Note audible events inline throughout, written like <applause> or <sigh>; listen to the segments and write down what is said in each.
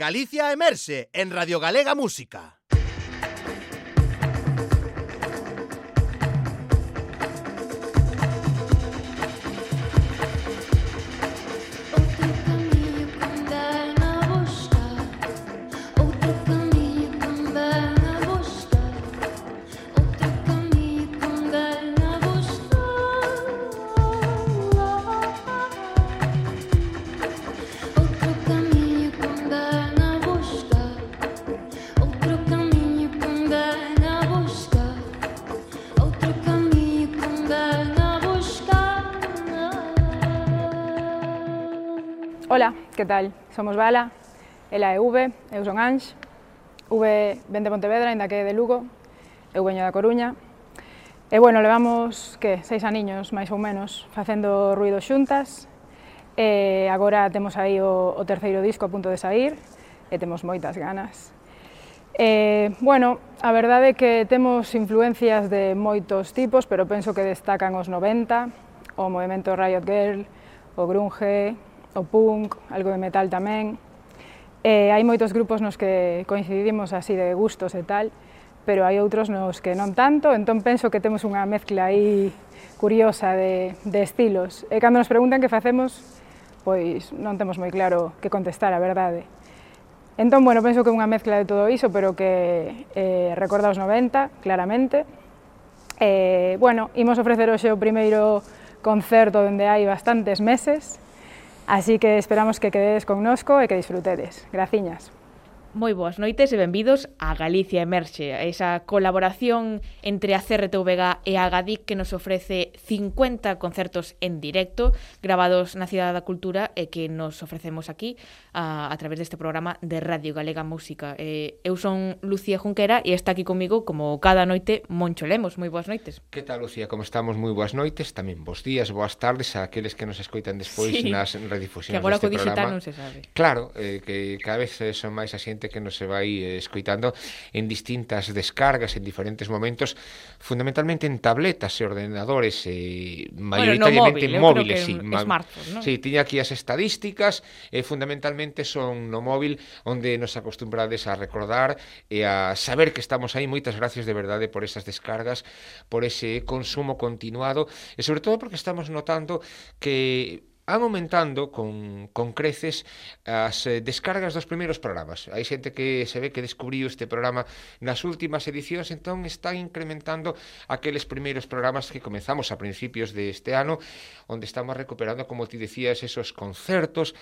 Galicia Emerse en Radio Galega Música. que tal? Somos Bala, ela é V, eu son Anx, V ven de Pontevedra, ainda que é de Lugo, eu veño da Coruña, E, bueno, levamos, que, seis aniños, máis ou menos, facendo ruido xuntas. E agora temos aí o, o terceiro disco a punto de sair e temos moitas ganas. E, bueno, a verdade é que temos influencias de moitos tipos, pero penso que destacan os 90, o movimento Riot Girl, o grunge, o punk, algo de metal tamén. E hai moitos grupos nos que coincidimos así de gustos e tal, pero hai outros nos que non tanto, entón penso que temos unha mezcla aí curiosa de, de estilos. E cando nos preguntan que facemos, pois non temos moi claro que contestar, a verdade. Entón, bueno, penso que é unha mezcla de todo iso, pero que eh, recorda os 90, claramente. Eh, bueno, imos ofrecer hoxe o primeiro concerto dende hai bastantes meses, Así que esperamos que quededes connosco e que disfrutedes. Graciñas. Moi boas noites e benvidos a Galicia Emerxe, a esa colaboración entre a CRTVG e a GADIC que nos ofrece 50 concertos en directo grabados na Cidade da Cultura e que nos ofrecemos aquí a, a través deste programa de Radio Galega Música. Eh, eu son Lucía Junquera e está aquí comigo como cada noite Moncho Lemos. Moi boas noites. Que tal, Lucía? Como estamos? Moi boas noites, tamén bons días, boas tardes a aqueles que nos escoitan despois sí. nas redifusións deste programa. Que agora co digital programa. non se sabe. Claro, eh, que cada vez son máis a xente que nos se vai eh, escoitando en distintas descargas en diferentes momentos, fundamentalmente en tabletas e ordenadores e maioritariamente bueno, no móvil, móviles, sí, sí, ma... smartphone, ¿no? Sí, tiña aquí as estadísticas e fundamentalmente son no móvil onde nos acostumbrades a recordar e a saber que estamos aí. Moitas gracias de verdade por esas descargas, por ese consumo continuado e sobre todo porque estamos notando que van aumentando con, con creces as eh, descargas dos primeiros programas. Hai xente que se ve que descubriu este programa nas últimas edicións, entón están incrementando aqueles primeiros programas que comenzamos a principios deste ano, onde estamos recuperando, como ti decías, esos concertos,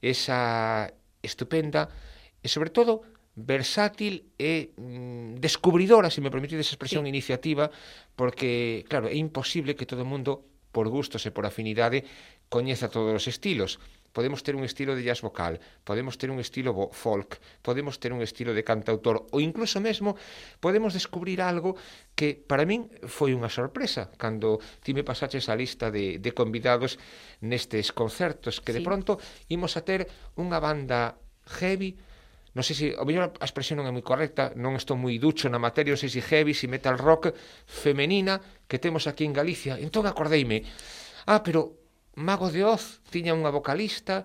esa estupenda e, sobre todo, versátil e mm, descubridora, se me permitides esa expresión, sí. iniciativa, porque, claro, é imposible que todo o mundo por gustos e por afinidade coñeza todos os estilos. Podemos ter un estilo de jazz vocal, podemos ter un estilo folk, podemos ter un estilo de cantautor ou incluso mesmo podemos descubrir algo que para min foi unha sorpresa cando ti me pasaches a lista de, de convidados nestes concertos que sí. de pronto imos a ter unha banda heavy, non sei se, o mellor a expresión non é moi correcta, non estou moi ducho na materia, non sei se heavy, se metal rock femenina que temos aquí en Galicia. Entón acordeime, ah, pero Mago de Oz tiña unha vocalista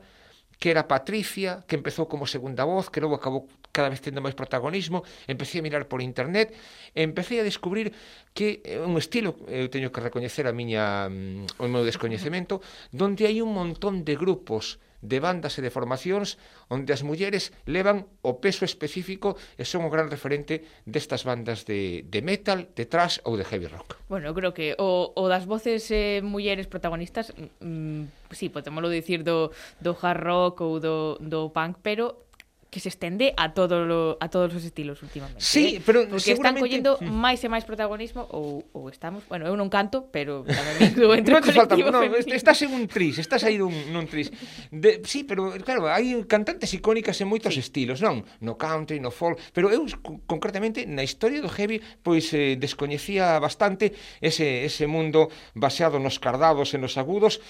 que era Patricia, que empezou como segunda voz, que logo acabou cada vez tendo máis protagonismo, empecé a mirar por internet, empecé a descubrir que é un estilo, eu teño que recoñecer a miña mm, o meu descoñecemento, donde hai un montón de grupos de bandas e de formacións onde as mulleres levan o peso específico e son o gran referente destas bandas de, de metal, de thrash ou de heavy rock. Bueno, creo que o, o das voces eh, mulleres protagonistas, mm, mm sí, podemoslo dicir do, do hard rock ou do, do punk, pero que se estende a todo lo, a todos os estilos últimamente. Sí, eh? pero Porque seguramente... están collendo máis <laughs> e mm. máis protagonismo ou, ou estamos, bueno, eu non canto, pero tamén me incluo entre <laughs> no falta, no, femenino. estás en un tris, estás aí un, nun tris. De, sí, pero claro, hai cantantes icónicas en moitos sí. estilos, non? No country, no folk, pero eu concretamente na historia do heavy pois eh, descoñecía bastante ese, ese mundo baseado nos cardados e nos agudos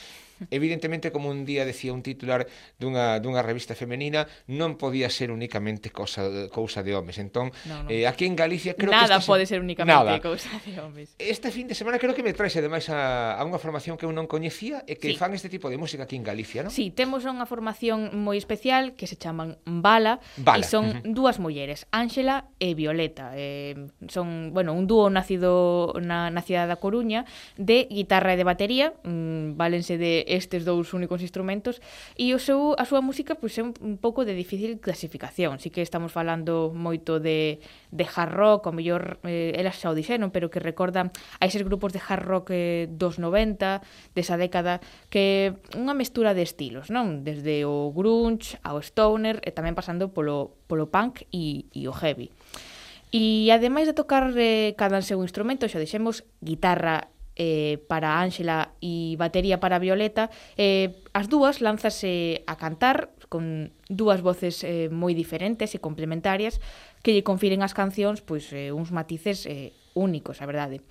Evidentemente, como un día decía un titular dunha, dunha revista femenina, non podía ser únicamente cosa, cousa de homes. Entón, no, no. Eh, aquí en Galicia... Creo Nada que pode se... ser únicamente Nada. cousa de homes. Este fin de semana creo que me traes, ademais, a, a unha formación que eu non coñecía e que sí. fan este tipo de música aquí en Galicia, non? Sí, temos unha formación moi especial que se chaman Bala, Bala. e son uh -huh. dúas mulleres, Ángela e Violeta. Eh, son, bueno, un dúo nacido na, na cidade da Coruña de guitarra e de batería, mm, valense de estes dous únicos instrumentos e o seu a súa música pois é un, un pouco de difícil clasificación, si que estamos falando moito de de hard rock, o mellor eh, elas xa o dixeron, pero que recordan a eses grupos de hard rock eh, dos 90, desa década que unha mestura de estilos, non? Desde o grunge ao stoner e tamén pasando polo polo punk e, e o heavy. E ademais de tocar eh, cada seu instrumento, xa dixemos guitarra eh, para Ángela e batería para Violeta. Eh, as dúas lánzase a cantar con dúas voces eh, moi diferentes e complementarias que lle confiren as cancións pois eh, uns matices eh, únicos, a verdade.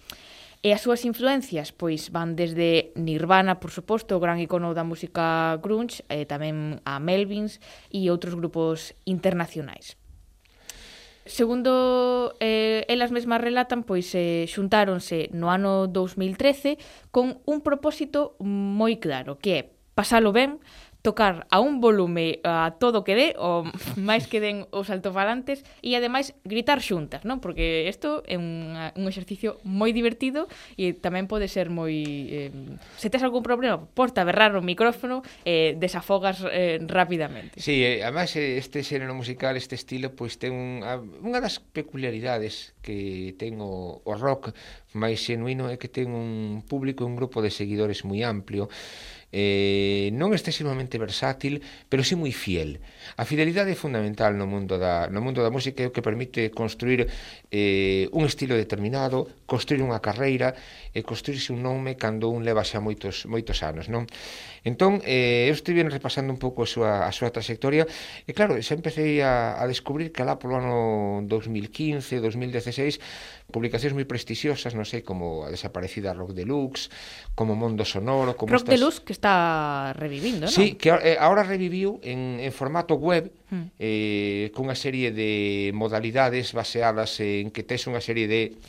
E as súas influencias pois van desde Nirvana, por suposto, o gran icono da música grunge, e eh, tamén a Melvins e outros grupos internacionais. Segundo eh, elas mesmas relatan, pois eh, xuntáronse no ano 2013 con un propósito moi claro, que é pasalo ben, tocar a un volume a todo que dé, o <laughs> máis que den os altofalantes, e ademais gritar xuntas, non? Porque isto é un, un exercicio moi divertido e tamén pode ser moi... Eh, se tes algún problema, porta a berrar o micrófono e eh, desafogas eh, rapidamente. Sí, eh, además eh, este xénero musical, este estilo, pois ten unha, unha das peculiaridades que ten o, o rock máis xenuino é que ten un público, un grupo de seguidores moi amplio eh, non excesivamente versátil, pero sí moi fiel. A fidelidade é fundamental no mundo da, no mundo da música é o que permite construir eh, un estilo determinado, construir unha carreira e eh, construirse un nome cando un leva xa moitos, moitos anos. Non? Entón, eh, eu estive repasando un pouco a súa, a súa trayectoria e claro, xa empecé a, a descubrir que lá polo ano 2015, 2016, publicacións moi prestixiosas, non sei, como a desaparecida Rock Deluxe, como Mondo Sonoro, como Rock estas... Deluxe que está revivindo, non? Sí, que eh, ahora reviviu en, en formato web, mm. eh, cunha serie de modalidades baseadas en que tes unha serie de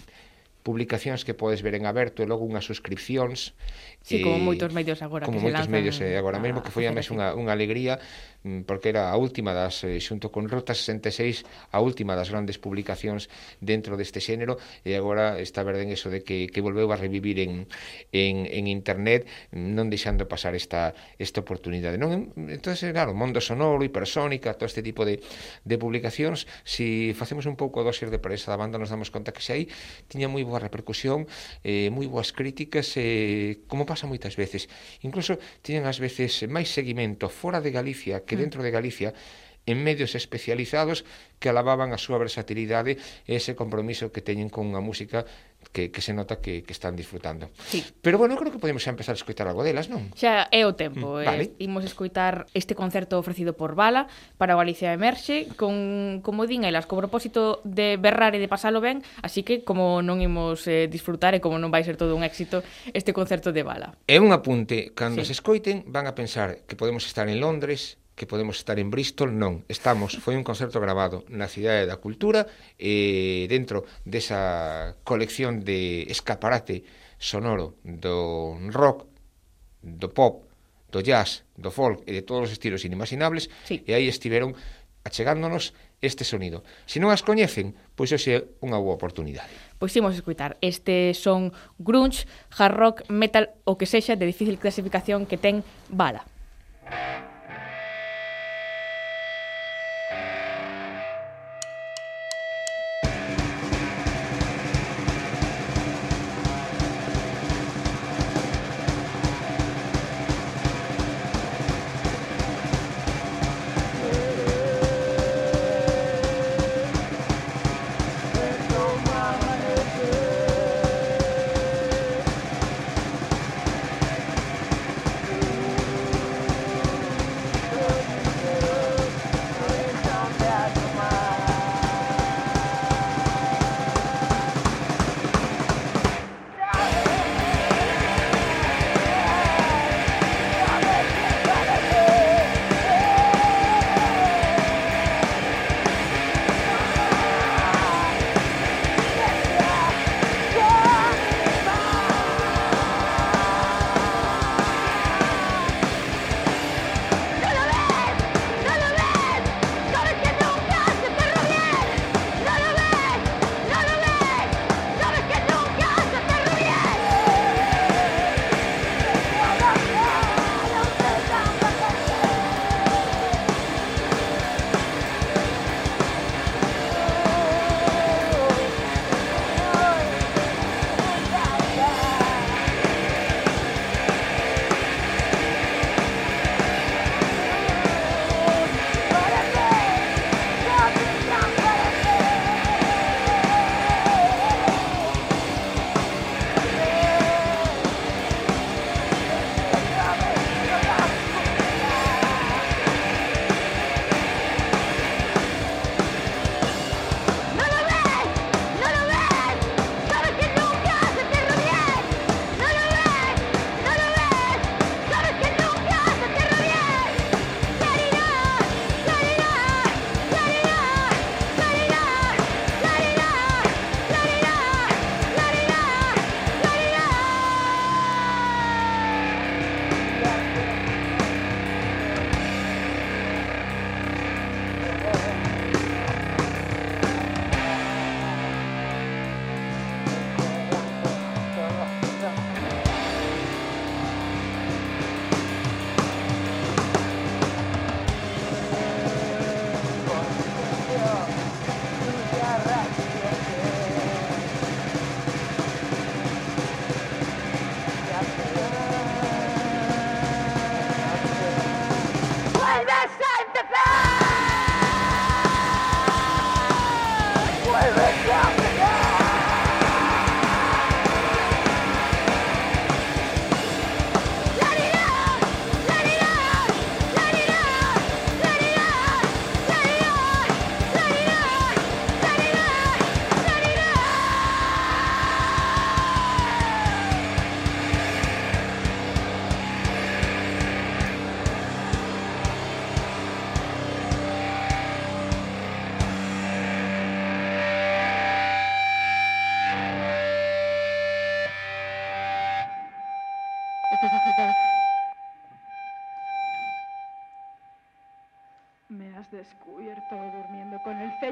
publicacións que podes ver en aberto e logo unhas suscripcións Sí, como moitos medios agora como que moitos se medios eh, agora a, mesmo que foi a mes unha, unha alegría mm, porque era a última das eh, xunto con Rota 66 a última das grandes publicacións dentro deste xénero e agora está verde en eso de que, que volveu a revivir en, en, en internet non deixando pasar esta, esta oportunidade non? Entonces claro, Mundo Sonoro, Hipersónica todo este tipo de, de publicacións si facemos un pouco dosis de presa da banda nos damos conta que se aí tiña moi boa repercusión eh, moi boas críticas eh, como pasa moitas veces. Incluso tiñen ás veces máis seguimento fora de Galicia que mm. dentro de Galicia en medios especializados que alababan a súa versatilidade e ese compromiso que teñen con a música que, que se nota que, que están disfrutando. Sí. Pero bueno, creo que podemos xa empezar a escoitar algo delas, non? Xa é o tempo. Mm, eh. vale. Eh, imos escoitar este concerto ofrecido por Bala para Galicia Emerxe, con, como din elas, co propósito de berrar e de pasalo ben, así que como non imos eh, disfrutar e como non vai ser todo un éxito este concerto de Bala. É un apunte, cando sí. se escoiten van a pensar que podemos estar en Londres, que podemos estar en Bristol, non, estamos, foi un concerto grabado na Cidade da Cultura e dentro desa colección de escaparate sonoro do rock, do pop, do jazz, do folk e de todos os estilos inimaginables sí. e aí estiveron achegándonos este sonido. Se non as coñecen, pois hoxe é unha boa oportunidade. Pois imos escutar este son grunge, hard rock, metal, o que sexa de difícil clasificación que ten Bala. Bala.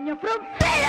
minha fronteira!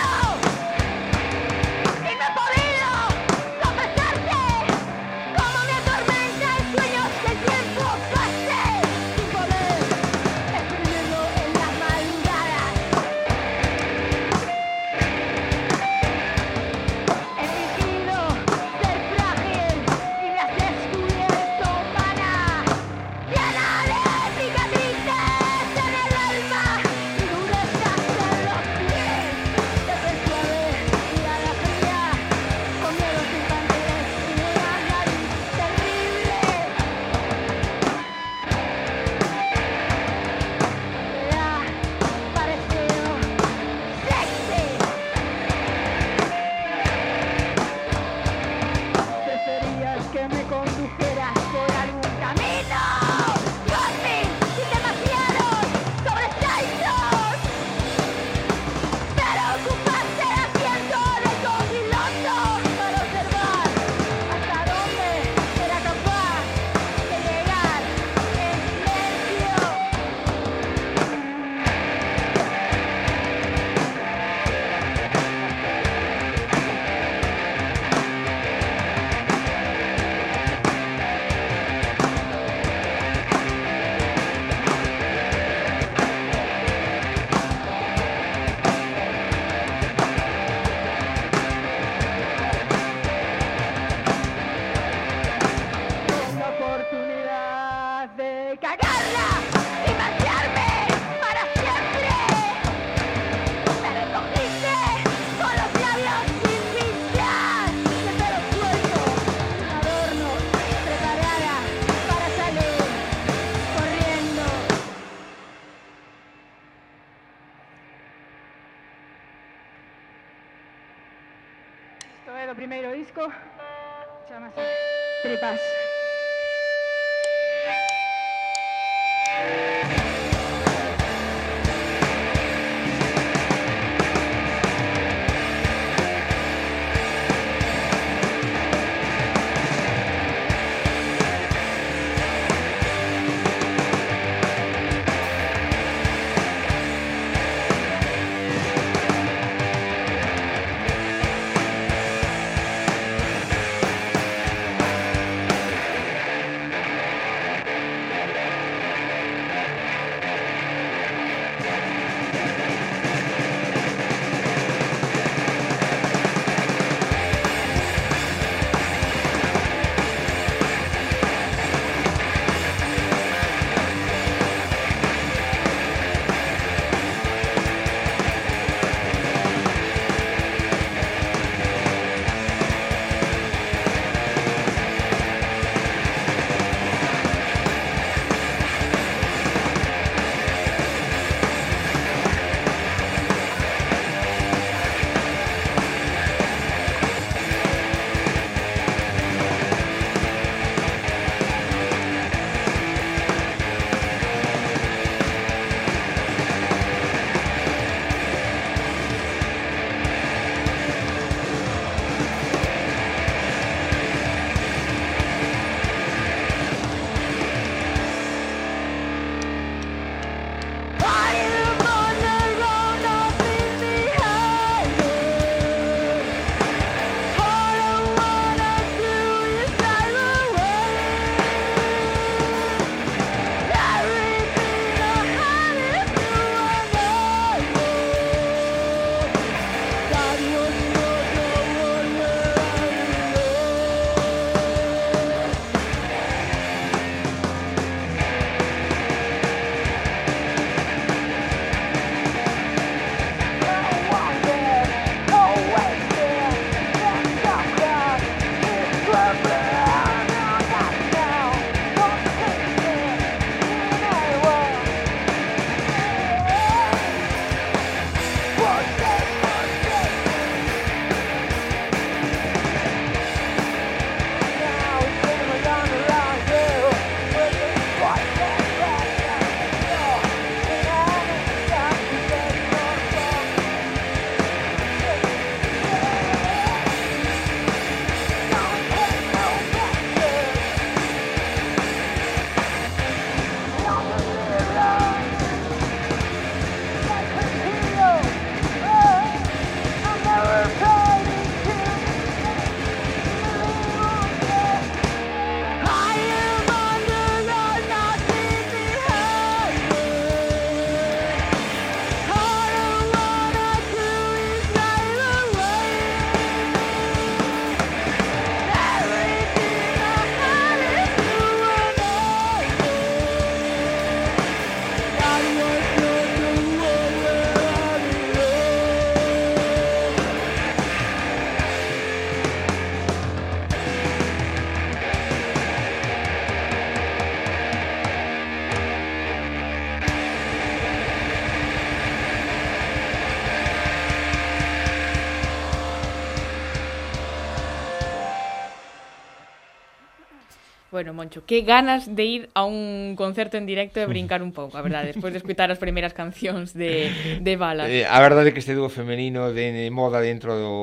Bueno, Moncho, que ganas de ir a un concerto en directo e brincar un pouco, a verdade, despois de escutar as primeiras cancións de, de Bala. Eh, a verdade é que este dúo femenino de moda dentro do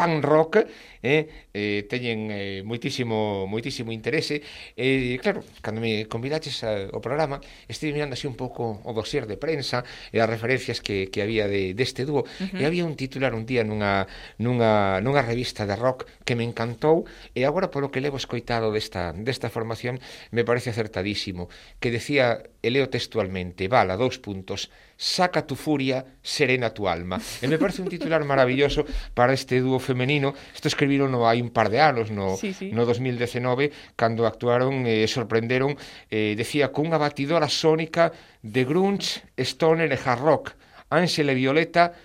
pan rock, eh, eh, teñen eh, moitísimo moitísimo interese. E eh, claro, cando me convidaches ao programa, estive mirando así un pouco o dossier de prensa e as referencias que, que había de deste dúo, uh -huh. e había un titular un día nunha nunha nunha revista de rock que me encantou, e agora polo que levo escoitado desta desta formación me parece acertadísimo, que decía e leo textualmente, bala, dous puntos, saca tu furia, serena tu alma. E me parece un titular maravilloso para este dúo femenino. Isto escribiron no, hai un par de anos, no, sí, sí. no 2019, cando actuaron e eh, sorprenderon, eh, decía, cunha batidora sónica de grunge, stoner e hard rock. Ángel e Violeta,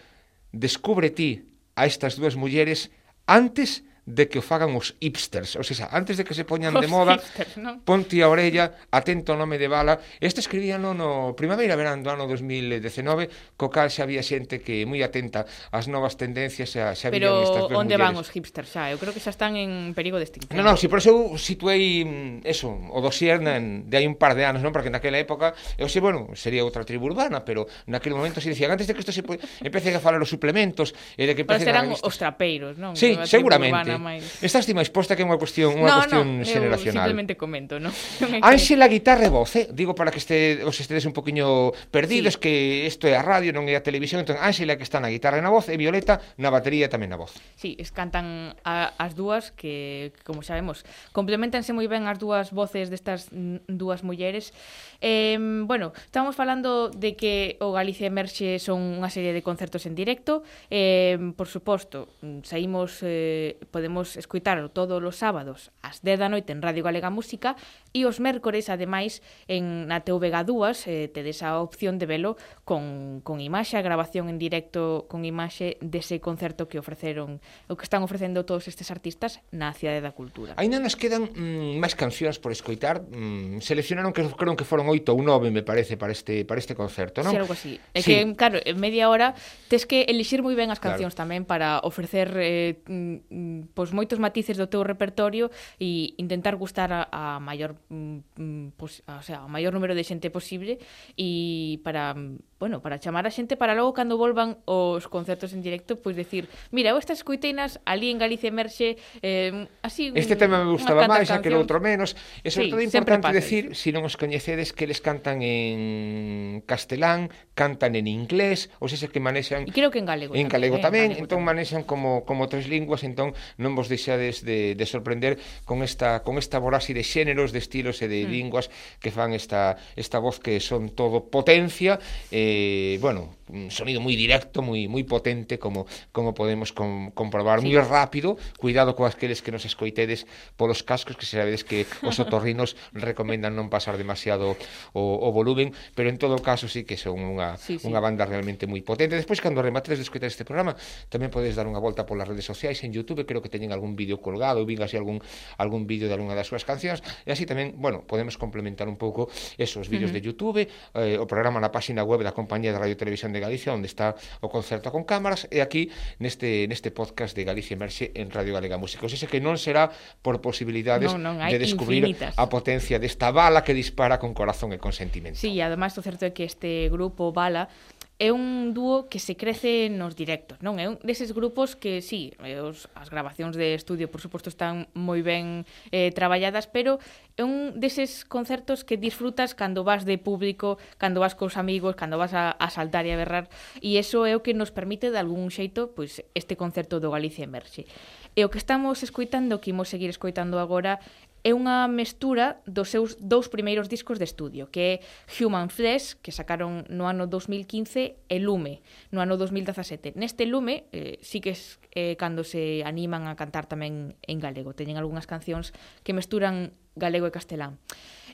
descubre ti a estas dúas mulleres antes de de que o fagan os hipsters. Ou seja, antes de que se poñan os de moda, hipsters, ¿no? ponte a orella, atento ao nome de bala. Este escribíano no primavera-verán do ano 2019, co cal xa había xente que moi atenta ás novas tendencias xa, xa Pero estas Pero onde mulleres. van os hipsters xa? Eu creo que xa están en perigo de extinción. Non, non, si por eso eu situei mm, eso, o dosier de hai un par de anos, non? Porque naquela época, eu sei, bueno, sería outra tribu urbana, pero naquele momento se dicían, antes de que isto se empecen a falar os suplementos, e de que empecen a... Pero serán a... os trapeiros, non? Sí, seguramente, máis. Estás ti máis posta que é unha cuestión, unha no, cuestión no, xeneracional. simplemente comento, non? <laughs> Ánxela guitarra e voz, eh? digo para que este, os estedes un poquinho perdidos sí. que isto é a radio, non é a televisión, entón Ánxela que está na guitarra e na voz e Violeta na batería e tamén na voz. Sí, es cantan a, as dúas que como sabemos, complementanse moi ben as dúas voces destas dúas mulleres. Eh, bueno, estamos falando de que o Galicia Emerxe son unha serie de concertos en directo, eh, por suposto, saímos eh, podemos podemos escuitalo todos os sábados ás 10 da noite en Radio Galega Música e os mércores, ademais, en na TVG2, eh, tedes a opción de velo con, con imaxe, a grabación en directo con imaxe dese concerto que ofreceron o que están ofrecendo todos estes artistas na Cidade da Cultura. Ainda nos quedan mm, máis cancións por escoitar. Mm, seleccionaron que creo que foron oito ou nove, me parece, para este para este concerto, non? Sí, algo así. É sí. que, claro, en media hora tes que elixir moi ben as cancións claro. tamén para ofrecer eh, mm, pois moitos matices do teu repertorio e intentar gustar a, a maior mm, mm pois, a, o sea, o maior número de xente posible e para mm, bueno, para chamar a xente para logo cando volvan os concertos en directo, pois decir, mira, eu estas escuiteinas ali en Galicia emerxe eh, así Este tema me gustaba máis, aquel outro menos, e sobre sí, todo importante decir, se si non os coñecedes que eles cantan en castelán, cantan en inglés, ou seja, que manexan E creo que en galego. En galego eh, tamén, en galego entón, tamén, entón manexan como como tres linguas, entón non vos deixades de, de sorprender con esta con esta voraxe de xéneros, de estilos e de mm. linguas que fan esta esta voz que son todo potencia eh, eh, bueno, un sonido moi directo, moi moi potente, como como podemos com, comprobar, sí. moi rápido, cuidado coas aqueles que nos escoitedes polos cascos, que sabedes que os otorrinos <laughs> recomendan non pasar demasiado o, o volumen, pero en todo caso sí que son unha, sí, sí. unha banda realmente moi potente. Despois, cando remates de escoitar este programa, tamén podes dar unha volta polas redes sociais, en Youtube creo que teñen algún vídeo colgado, ou vinga así algún, algún vídeo de algunha das súas cancións, e así tamén, bueno, podemos complementar un pouco esos vídeos uh -huh. de Youtube, eh, o programa na página web da Compañía de Radio Televisión de Galicia, onde está o concerto con cámaras, e aquí neste neste podcast de Galicia Emerxe en Radio Galega Música. Ese que non será por posibilidades non, non, de descubrir infinitas. a potencia desta bala que dispara con corazón e con sentimento. Sí, e ademais o certo é que este grupo Bala é un dúo que se crece nos directos, non? É un deses grupos que, sí, os, as grabacións de estudio, por suposto, están moi ben eh, traballadas, pero é un deses concertos que disfrutas cando vas de público, cando vas cos amigos, cando vas a, a saltar e a berrar, e eso é o que nos permite, de algún xeito, pois, este concerto do Galicia Emerxe. E o que estamos escoitando, que imos seguir escoitando agora, é unha mestura dos seus dous primeiros discos de estudio, que é Human Flesh, que sacaron no ano 2015, e Lume, no ano 2017. Neste Lume, eh, sí que é eh, cando se animan a cantar tamén en galego. Teñen algunhas cancións que mesturan galego e castelán.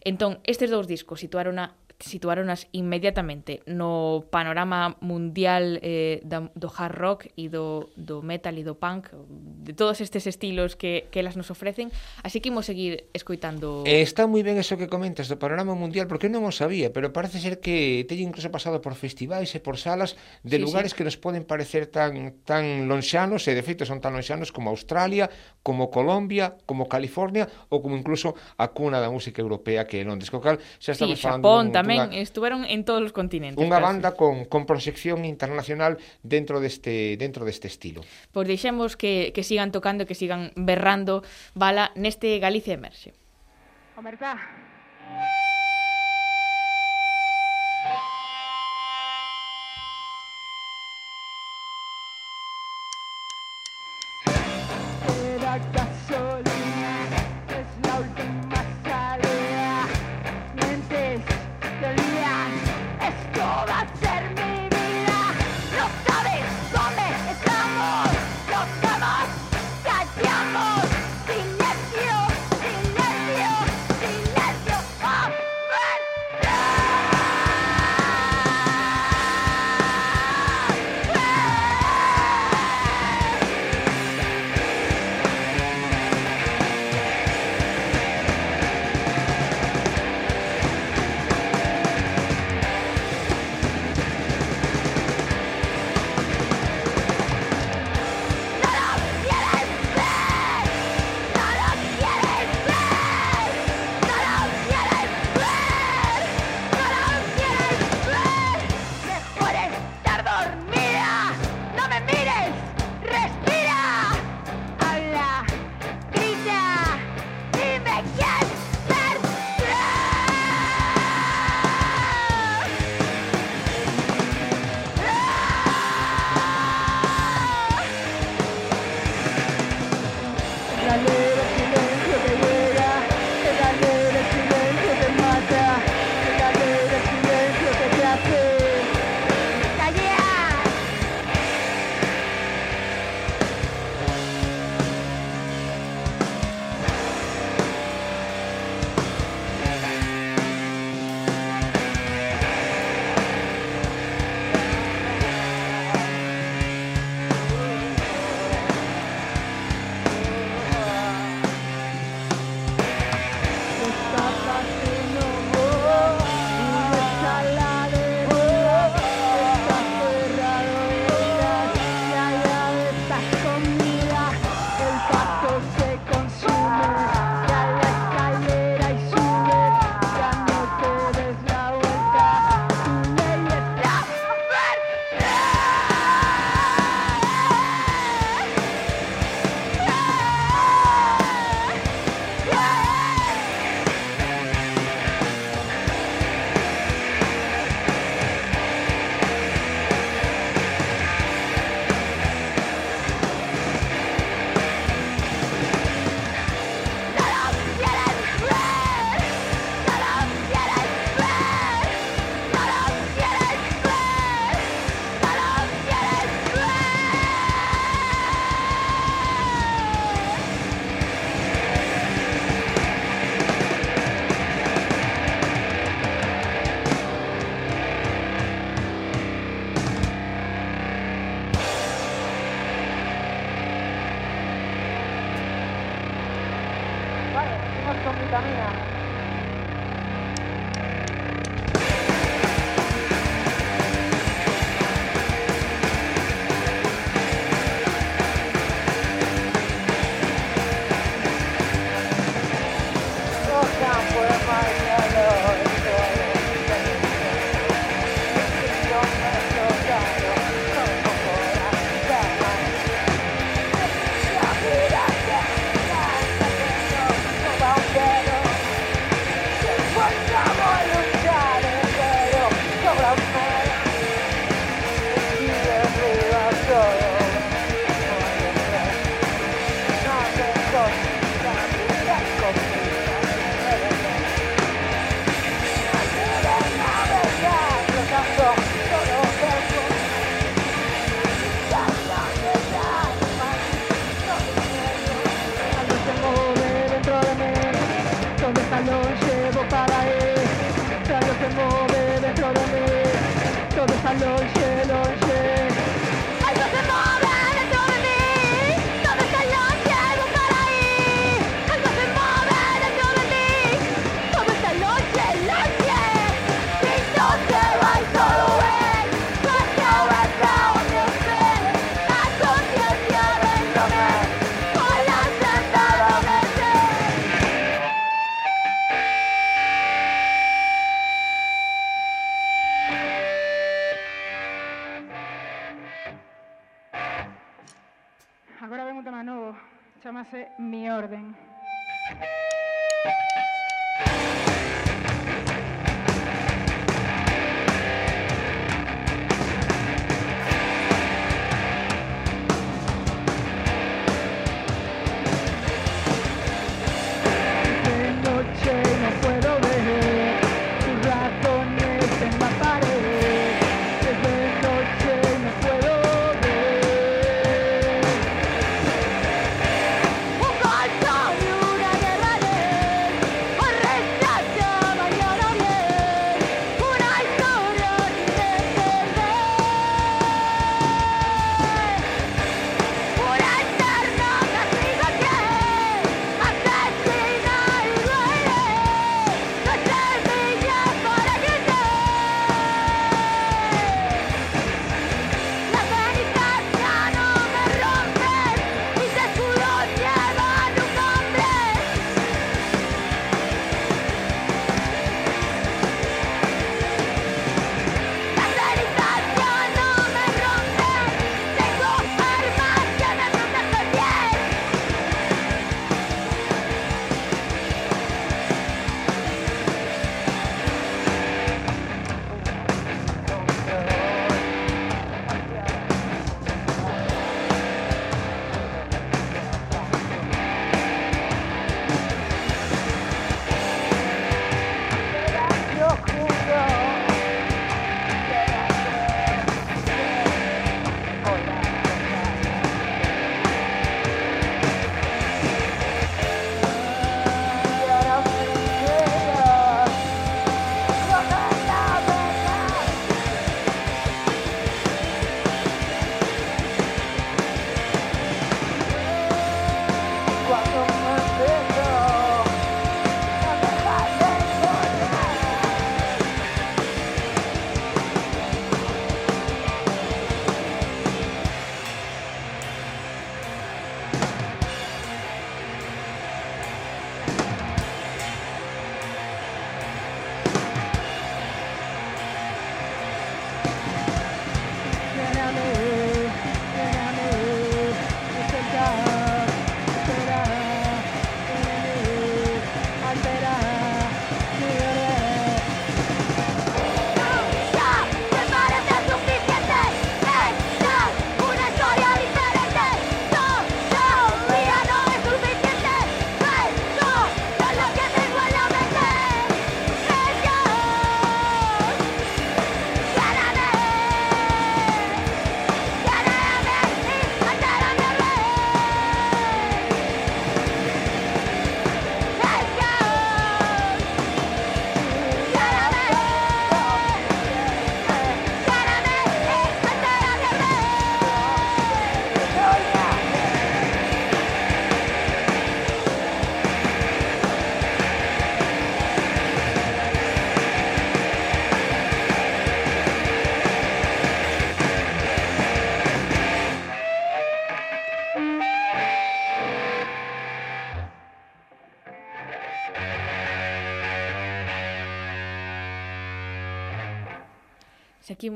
Entón, estes dous discos situaron a situaronas inmediatamente no panorama mundial eh, do hard rock e do, do metal e do punk de todos estes estilos que, que elas nos ofrecen así que imos seguir escoitando eh, Está moi ben eso que comentas do panorama mundial porque eu non o sabía, pero parece ser que teñen incluso pasado por festivais e por salas de sí, lugares sí. que nos poden parecer tan tan lonxanos e de feito son tan lonxanos como Australia, como Colombia como California ou como incluso a cuna da música europea que é Londres, co cal xa estamos sí, falando Japón, un, tamén tamén estuveron en todos os continentes. Unha casi. banda con, con proxección internacional dentro deste dentro deste estilo. Pois deixemos que, que sigan tocando, que sigan berrando bala neste Galicia Emerxe. Omerta.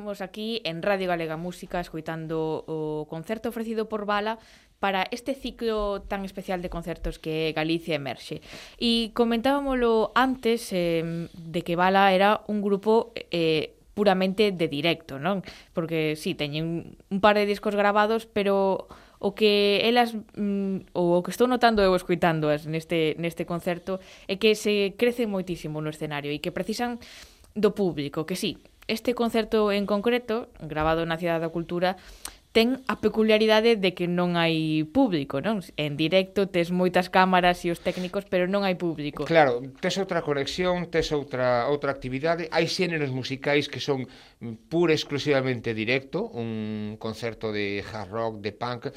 Seguimos aquí en Radio Galega Música escoitando o concerto ofrecido por Bala para este ciclo tan especial de concertos que Galicia emerxe. E comentábamolo antes eh, de que Bala era un grupo eh, puramente de directo, non? Porque sí, teñen un par de discos grabados, pero o que elas mm, o que estou notando eu escuitándoas neste neste concerto é que se crece moitísimo no escenario e que precisan do público, que sí, este concerto en concreto, grabado na Cidade da Cultura, ten a peculiaridade de que non hai público, non? En directo tes moitas cámaras e os técnicos, pero non hai público. Claro, tes outra conexión, tes outra outra actividade, hai xéneros musicais que son mm, pura exclusivamente directo, un concerto de hard rock, de punk,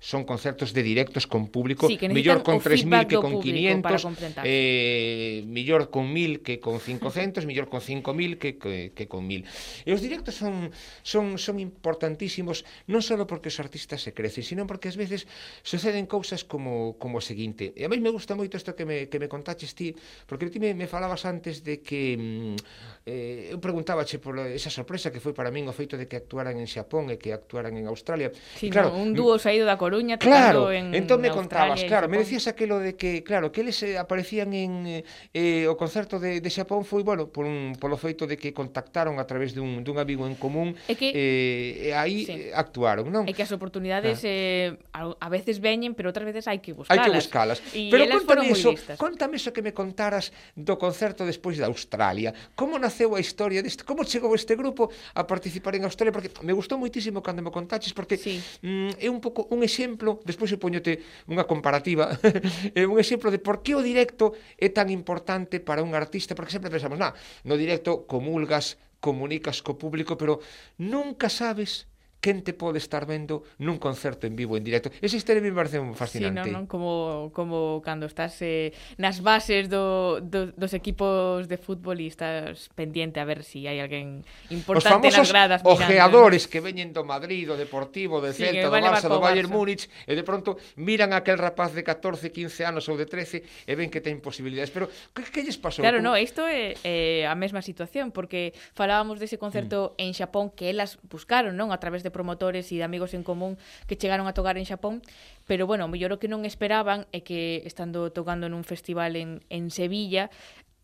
son concertos de directos con público, sí, mellor con 3.000 que con 500, eh, mellor con 1.000 que con 500, <laughs> mellor con 5.000 que, que, que con 1.000. E os directos son, son, son importantísimos non só porque os artistas se crecen, sino porque ás veces suceden cousas como, como o seguinte. E a mí me gusta moito isto que me, que me contaches ti, porque ti me, me falabas antes de que mm, eh, eu preguntábache por esa sorpresa que foi para min o feito de que actuaran en Xapón e que actuaran en Australia. Sí, e claro, no, un dúo saído da Coruña Coruña, claro, en entón me contabas, claro, me decías aquilo de que, claro, que eles eh, aparecían en eh, eh, o concerto de, de Xapón foi, bueno, por un, polo feito de que contactaron a través dun, dun amigo en común é que, eh, aí sí. actuaron, non? É que as oportunidades ah. eh, a, a veces veñen, pero outras veces hai que buscalas. Hai que buscalas. E pero contame eso, contame eso que me contaras do concerto despois de Australia. Como naceu a historia deste, como chegou este grupo a participar en Australia? Porque me gustou moitísimo cando me contaches, porque sí. mm, é un pouco un exemplo exemplo, despois eu poñote unha comparativa, <laughs> eh, un exemplo de por que o directo é tan importante para un artista, porque sempre pensamos, na, no directo comulgas, comunicas co público, pero nunca sabes quen te pode estar vendo nun concerto en vivo, en directo. Esa historia me parece fascinante. Sí, non, non? Como, como cando estás eh, nas bases do, do, dos equipos de fútbol e estás pendiente a ver se si hai alguén importante nas gradas. Os ojeadores que veñen do Madrid, do Deportivo, de Celta, sí, do Barça, do Bayern Barça. Múnich, e de pronto miran a aquel rapaz de 14, 15 anos ou de 13 e ven que ten posibilidades. Pero, que, que lles pasou? Claro, no, isto é é a mesma situación, porque falábamos dese concerto mm. en Xapón que elas buscaron, non? A través de de promotores e de amigos en común que chegaron a tocar en Xapón, pero bueno, mellor o que non esperaban é que estando tocando nun festival en, en Sevilla,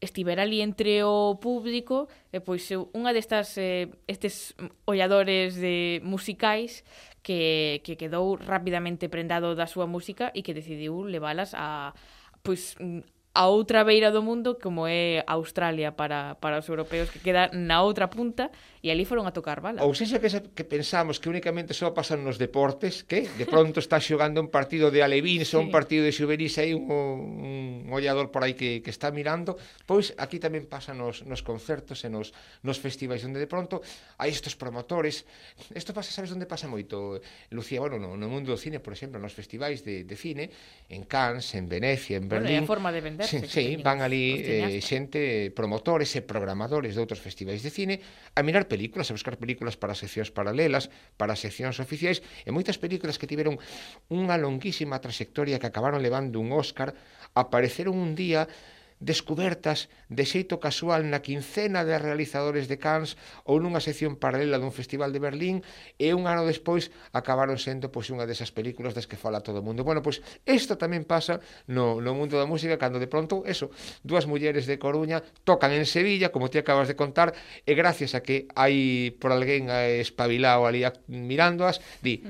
estivera ali entre o público e pois unha destas eh, estes olladores de musicais que, que quedou rapidamente prendado da súa música e que decidiu leválas a pois a outra beira do mundo como é Australia para, para os europeos que queda na outra punta e ali foron a tocar bala. Ou seja que, que pensamos que únicamente só pasan nos deportes que de pronto está xogando un partido de Alevín, sí. un partido de Xuberís hai un, un ollador por aí que, que está mirando pois aquí tamén pasa nos, nos concertos e nos, nos festivais onde de pronto hai estes promotores isto pasa, sabes onde pasa moito Lucía, bueno, no, no mundo do cine, por exemplo nos festivais de, de cine en Cannes, en Venecia, en Berlín bueno, é a forma de vender Sí, sí van ali eh, xente, promotores e programadores de outros festivais de cine a mirar películas, a buscar películas para seccións paralelas, para seccións oficiais e moitas películas que tiveron unha longuísima trayectoria que acabaron levando un Óscar apareceron un día descubertas de xeito casual na quincena de realizadores de Cannes ou nunha sección paralela dun festival de Berlín e un ano despois acabaron sendo pois unha desas películas das que fala todo o mundo. Bueno, pois isto tamén pasa no, no mundo da música cando de pronto, eso, dúas mulleres de Coruña tocan en Sevilla, como ti acabas de contar, e gracias a que hai por alguén eh, espabilado ali mirándoas, di,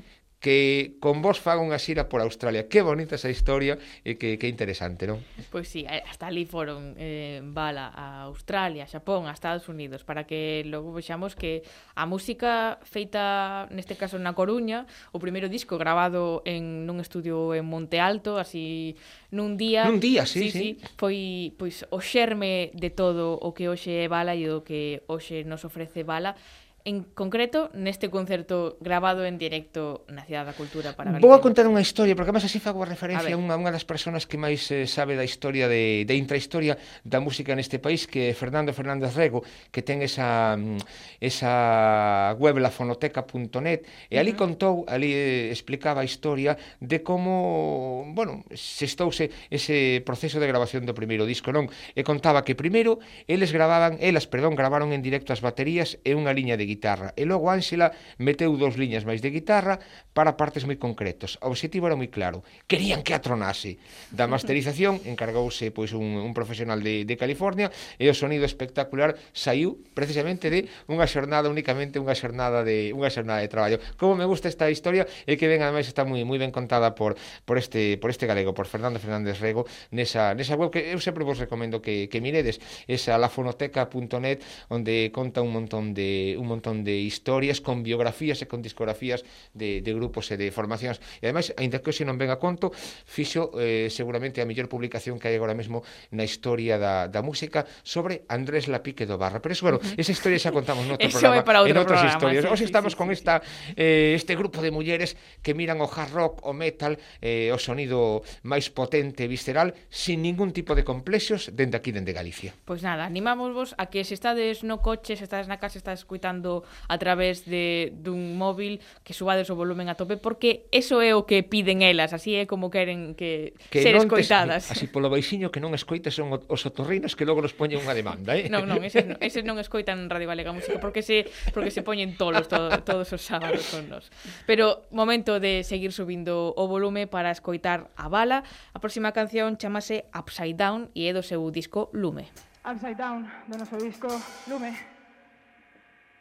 que con vos faga unha xira por Australia. Que bonita esa historia e que, que interesante, non? Pois pues sí, hasta ali foron eh, bala a Australia, a Xapón, a Estados Unidos, para que logo vexamos que a música feita, neste caso na Coruña, o primeiro disco grabado en nun estudio en Monte Alto, así nun día... Nun día, sí, sí. sí. sí foi pois, o xerme de todo o que hoxe é bala e o que hoxe nos ofrece bala en concreto neste concerto grabado en directo na Cidade da Cultura para Galicia. Vou a contar unha historia, porque además así fago a referencia a, a unha, unha das persoas que máis eh, sabe da historia de, da intrahistoria da música neste país, que é Fernando Fernández Rego, que ten esa, mm, esa web lafonoteca.net, e ali uh -huh. contou, ali eh, explicaba a historia de como, bueno, se estouse ese proceso de grabación do primeiro disco, non? E contaba que primeiro eles gravaban, elas, perdón, gravaron en directo as baterías e unha liña de guitarra guitarra. E logo Ángela meteu dous liñas máis de guitarra para partes moi concretos. O obxectivo era moi claro. Querían que atronase. Da masterización encargouse pois un, un profesional de, de California e o sonido espectacular saiu precisamente de unha xornada únicamente unha xornada de unha xornada de traballo. Como me gusta esta historia e que ben ademais está moi moi ben contada por por este por este galego, por Fernando Fernández Rego nesa nesa web que eu sempre vos recomendo que que miredes, esa lafonoteca.net onde conta un montón de un montón montón de historias con biografías e con discografías de, de grupos e de formacións. E ademais, ainda que hoxe non venga conto, fixo eh, seguramente a mellor publicación que hai agora mesmo na historia da, da música sobre Andrés Lapique do Barra. Pero eso, bueno, esa historia xa contamos no outro <laughs> programa, para outro en outras programa, historias. Sí, Hoxe estamos sí, sí, con esta eh, este grupo de mulleres que miran o hard rock, o metal, eh, o sonido máis potente e visceral, sin ningún tipo de complexos dende aquí, dende Galicia. Pois pues nada, animamos vos a que se estades no coche, se estades na casa, se estades escuitando escoitando a través de dun móvil que subades o volumen a tope porque eso é o que piden elas, así é como queren que, que ser escoitadas. Tes, así polo baixiño que non escoites son os otorrinos que logo nos poñen unha demanda, eh? Non, non, eses non, eses non escoitan Radio Galega Música porque se porque se poñen tolos todo, todos os sábados con nos. Pero momento de seguir subindo o volume para escoitar a bala. A próxima canción chamase Upside Down e é do seu disco Lume. Upside Down, do noso disco Lume.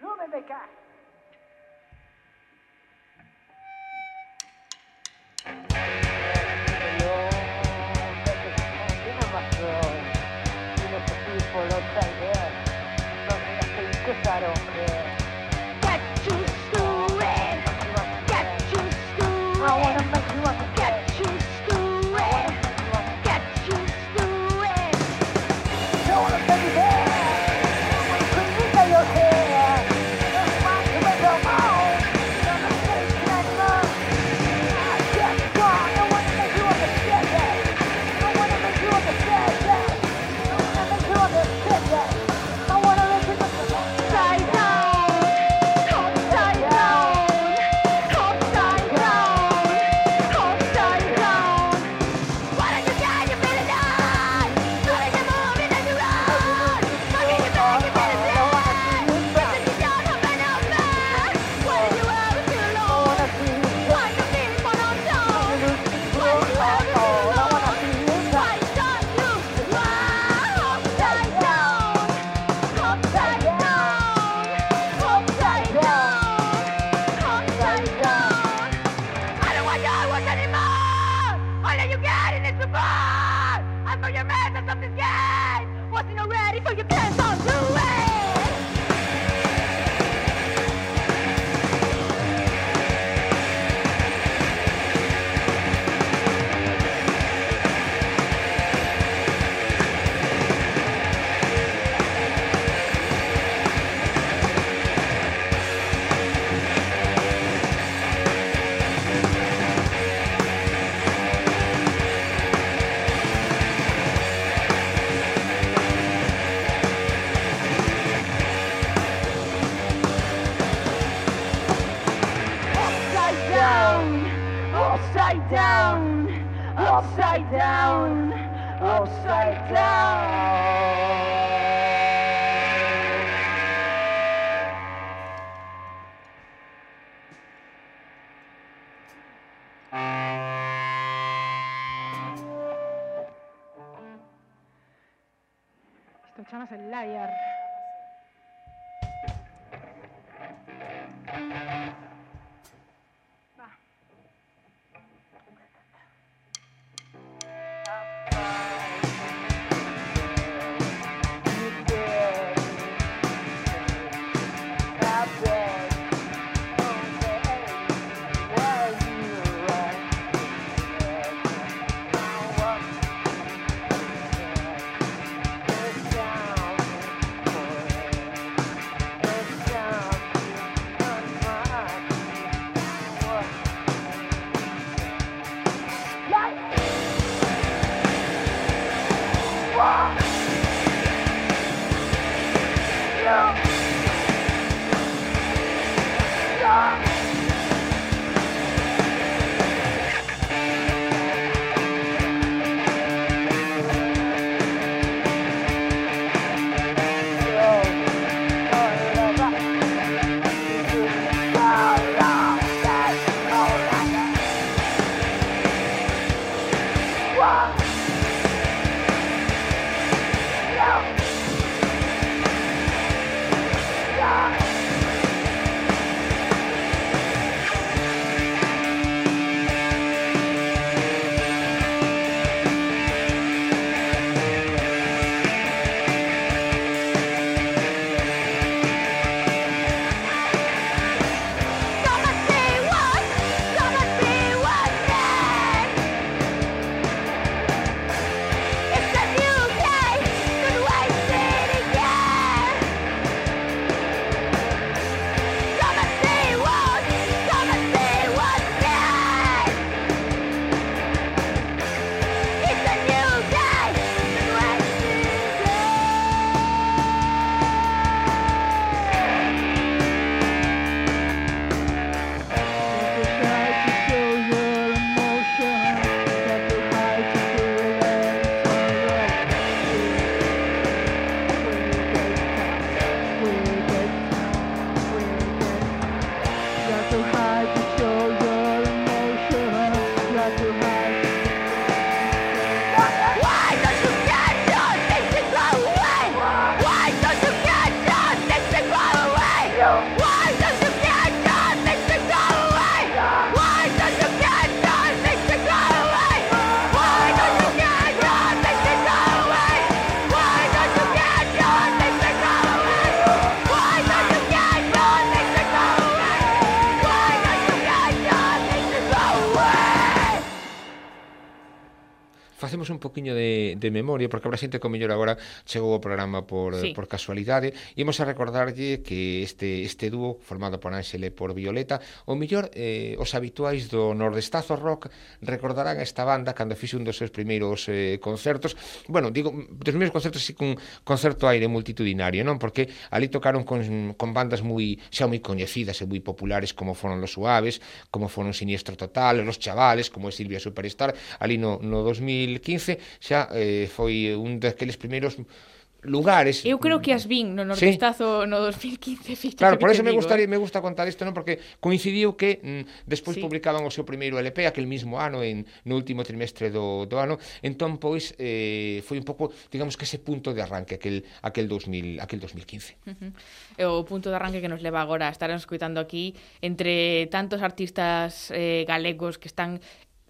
Sube de acá. Thank you. de memoria, porque habrá xente que mellor agora chegou ao programa por, sí. por casualidade. Imos a recordarlle que este, este dúo formado por Ángel e por Violeta, o mellor eh, os habituais do Nordestazo Rock recordarán esta banda cando fixe un dos seus primeiros eh, concertos. Bueno, digo, dos primeiros concertos así cun concerto aire multitudinario, non? Porque ali tocaron con, con bandas moi xa moi coñecidas e moi populares como foron Los Suaves, como foron Siniestro Total, Los Chavales, como é Silvia Superstar, ali no, no 2015 xa eh, foi un daqueles primeiros lugares. Eu creo que as vin no Nortestazo sí. no 2015, <laughs> fíjate. Claro, por eso me gustaría, eh? me gusta contar isto, non? Porque coincidiu que mm, despois sí. publicaban o seu primeiro LP aquel mismo ano en no último trimestre do, do ano. Entón pois eh foi un pouco, digamos que ese punto de arranque aquel aquel 2000, aquel 2015. Uh -huh. O punto de arranque que nos leva agora a estar escuitando aquí entre tantos artistas eh, galegos que están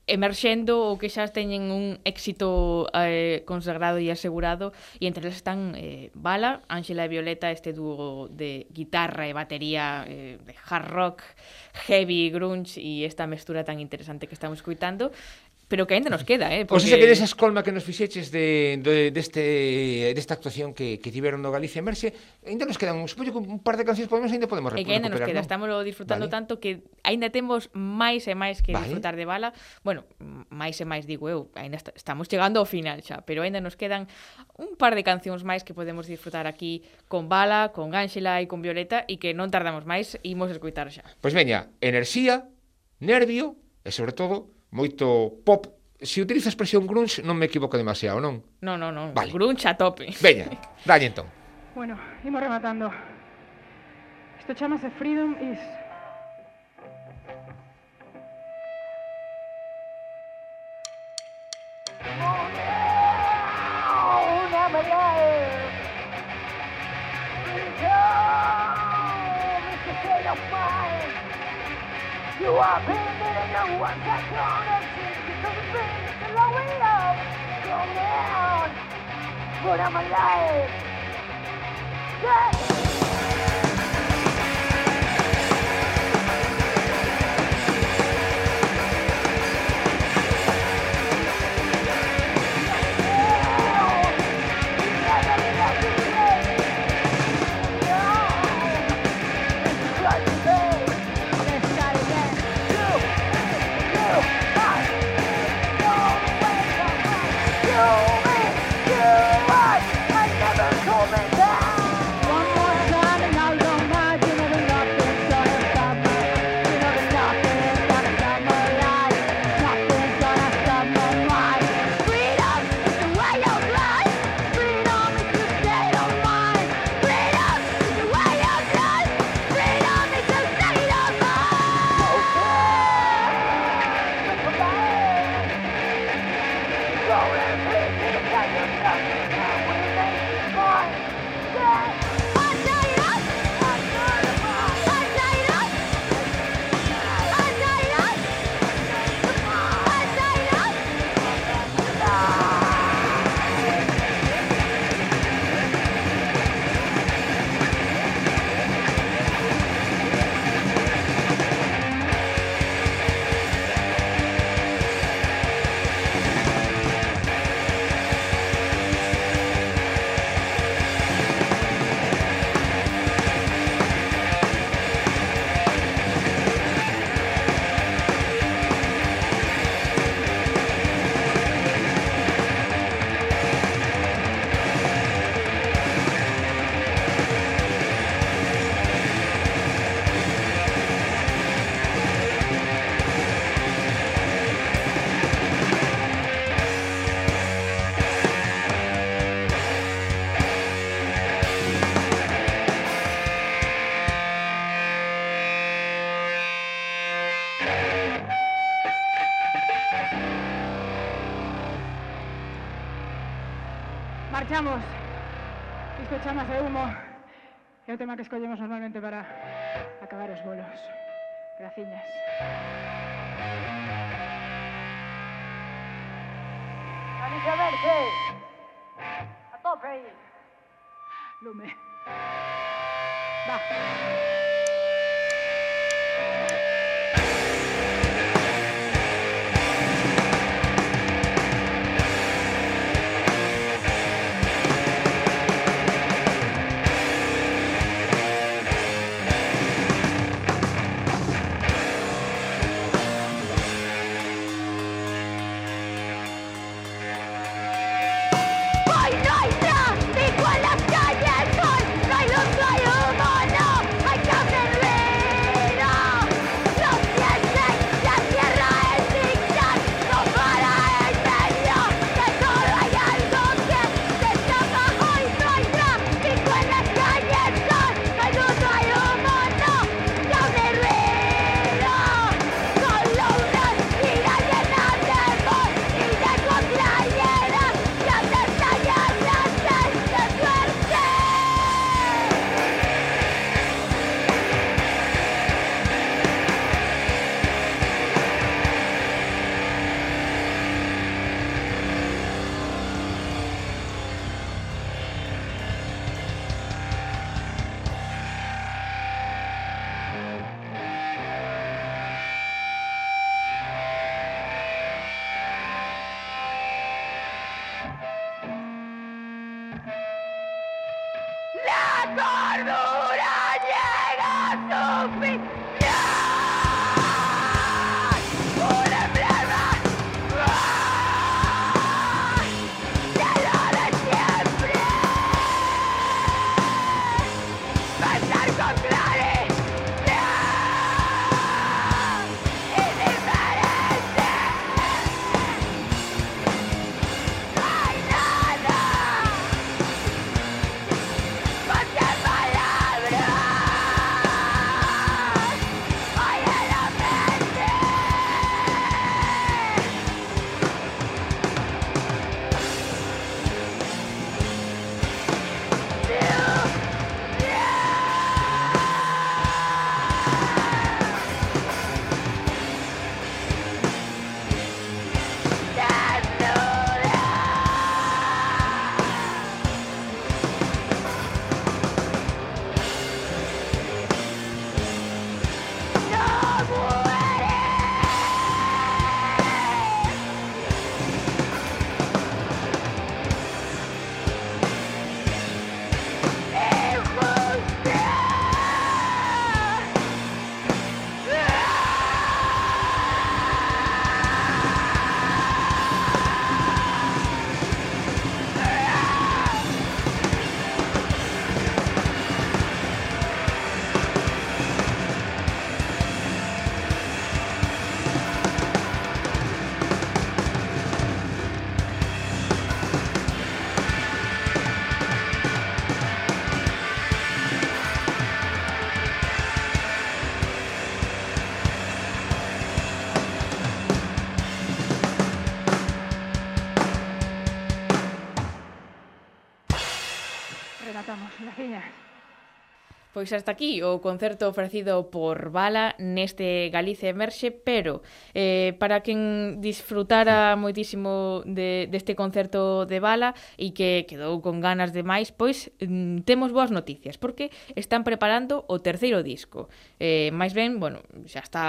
emerxendo ou que xa teñen un éxito eh, consagrado e asegurado e entre elas están eh, Bala, Ángela e Violeta, este dúo de guitarra e batería eh, de hard rock, heavy, grunge e esta mestura tan interesante que estamos coitando pero que ainda nos queda, eh? Porque... Pois esa queres escolma que nos fixeches de, de, deste, de desta actuación que, que tiveron no Galicia Emerxe, ainda nos quedan, supoño pois, que un par de cancións podemos, ainda podemos recuperar. E que ainda nos queda, ¿no? estamos disfrutando vale. tanto que aínda temos máis e máis que vale. disfrutar de bala. Bueno, máis e máis digo eu, aínda estamos chegando ao final xa, pero aínda nos quedan un par de cancións máis que podemos disfrutar aquí con Bala, con Ángela e con Violeta e que non tardamos máis, imos escoitar xa. Pois pues veña, enerxía, nervio e sobre todo moito pop. Se utiliza a expresión grunge non me equivoco demasiado, non? Non, non, non. Vale. Grunge a tope. Veña, dalle entón. Bueno, imos rematando. Isto chamase Freedom is you are baby, no one can clone us Because it's long down, but I'm alive. Yeah! Escochamos, Isto a humo. É o tema que escollemos normalmente para acabar os bolos. Graciñas. Vanessa Verde A tope aí Lume. Va. Stop it! Pois hasta aquí o concerto ofrecido por Bala neste Galicia Emerxe, pero eh, para quen disfrutara moitísimo de, deste concerto de Bala e que quedou con ganas de máis, pois mm, temos boas noticias, porque están preparando o terceiro disco. Eh, máis ben, bueno, xa está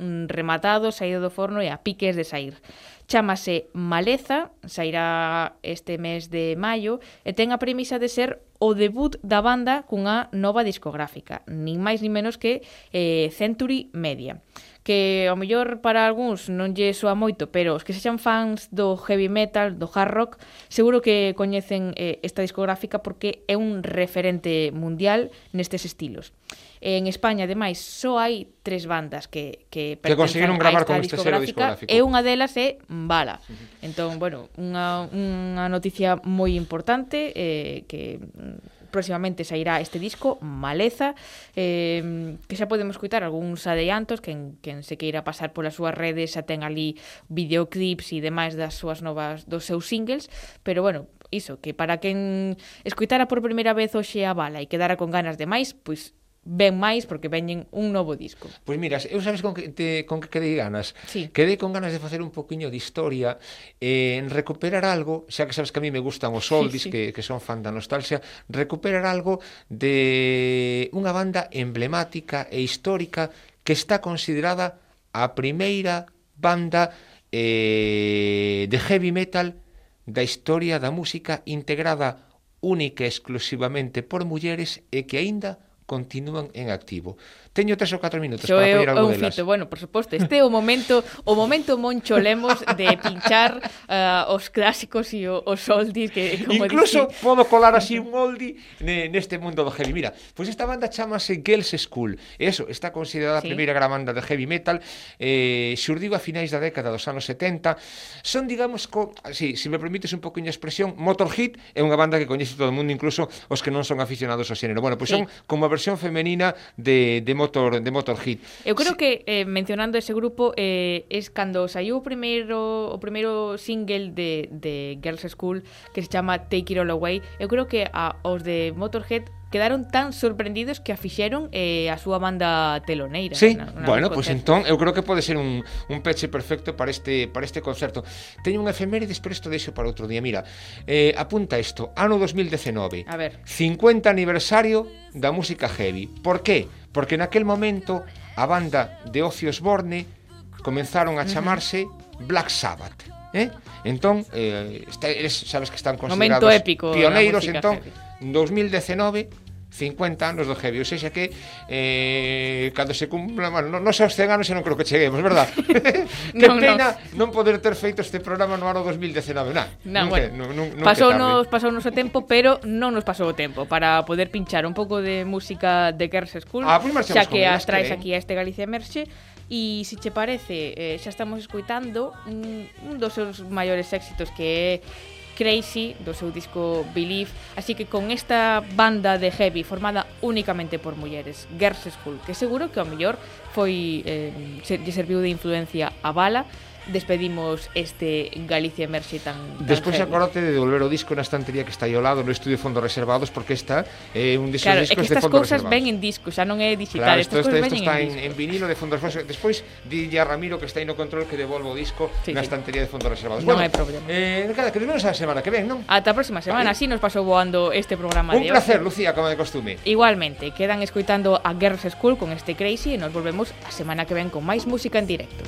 mm, rematado, saído do forno e a piques de sair. Chámase Maleza, sairá este mes de maio e ten a premisa de ser o debut da banda cunha nova discográfica, nin máis nin menos que eh, Century Media que ao mellor para algúns non lle soa moito, pero os que sexan fans do heavy metal, do hard rock, seguro que coñecen eh, esta discográfica porque é un referente mundial nestes estilos. En España, ademais, só hai tres bandas que, que, que conseguiron gravar con este selo discográfico. E unha delas é Bala. Uh -huh. Entón, bueno, unha, unha noticia moi importante eh, que próximamente sairá este disco Maleza eh, que xa podemos coitar algúns adiantos quen, quen se queira pasar polas súas redes xa ten ali videoclips e demais das súas novas dos seus singles pero bueno, iso, que para quen escoitara por primeira vez hoxe a bala e quedara con ganas de máis, pois ven máis porque veñen un novo disco. Pois mira, eu sabes con que te, con que quedei ganas. Sí. Quedei con ganas de facer un poquiño de historia, eh, en recuperar algo, xa que sabes que a mí me gustan os oldies, sí, sí. que, que son fan da nostalgia, recuperar algo de unha banda emblemática e histórica que está considerada a primeira banda eh, de heavy metal da historia da música integrada única e exclusivamente por mulleres e que aínda continúan en activo. Teño tres ou catro minutos Xo para pedir algo delas. Fito. Bueno, por suposto, este é o momento o momento Moncho Lemos de pinchar uh, os clásicos e o, os oldies que como Incluso dixi... podo colar así un oldie ne, neste mundo do heavy. Mira, pois pues esta banda chamase Girls School. Eso, está considerada sí. a primeira gran banda de heavy metal. Eh, xurdiu a finais da década dos anos 70. Son, digamos, co, si, se me permites un poquinho a expresión, Motorhead é unha banda que coñece todo o mundo, incluso os que non son aficionados ao xénero. Bueno, pois pues sí. son como a versión femenina de, de Motorhead Motor de Motor Hit. Eu creo que eh, mencionando ese grupo eh, es cando saiu o primeiro o primeiro single de, de Girls School que se chama Take It All Away. Eu creo que a, os de Motorhead quedaron tan sorprendidos que a fixeron eh, a súa banda teloneira. Sí, na, na bueno, pois pues entón eu creo que pode ser un, un peche perfecto para este para este concerto. Teño unha efemérides, pero isto deixo para outro día. Mira, eh, apunta isto, ano 2019. A ver. 50 aniversario da música heavy. Por qué? Porque naquel momento a banda de Ozzy Osbourne comenzaron a chamarse uh -huh. Black Sabbath. Eh? Entón, eh, está, eres, sabes que están considerados Momento épico pioneiros, entón, heavy 2019 50 anos do heavy, ou seja que eh, cando se cumpla, bueno, non, non sei os 100 anos e non creo que cheguemos, verdad? <laughs> <laughs> que non, pena no. non poder ter feito este programa no ano 2019, nah, nah, nunca, bueno, nun, nunca pasou nos, pasou nos o tempo, pero non nos pasou o tempo para poder pinchar un pouco de música de Girls School, ah, pois pues xa que as traes que... aquí a este Galicia Merche, E se che parece, eh, xa estamos escoitando un, un dos seus maiores éxitos que é Crazy do seu disco Believe, así que con esta banda de heavy formada únicamente por mulleres, Girls School, que seguro que ao mellor foi eh, se, lle serviu de influencia a Bala, despedimos este Galicia Emerxe tan, tan Despois heavy. acordate de devolver o disco na estantería que está aí ao lado no estudio Fondos Reservados porque está eh, un disco claro, discos es que de Fondos Reservados. Claro, estas cousas ven en disco, xa non é digital, claro, estas cousas ven está en, en, en vinilo de Fondos Reservados. Despois dille a Ramiro que está aí no control que devolvo o disco sí, na sí. estantería de Fondos Reservados. Non bueno, hai problema. Eh, nada, que nos vemos a semana que ven, non? Ata a próxima semana, así nos pasou voando este programa un de Un placer, hoy. Lucía, como de costume. Igualmente, quedan escoitando a Girls School con este Crazy e nos volvemos a semana que ven con máis música en directo.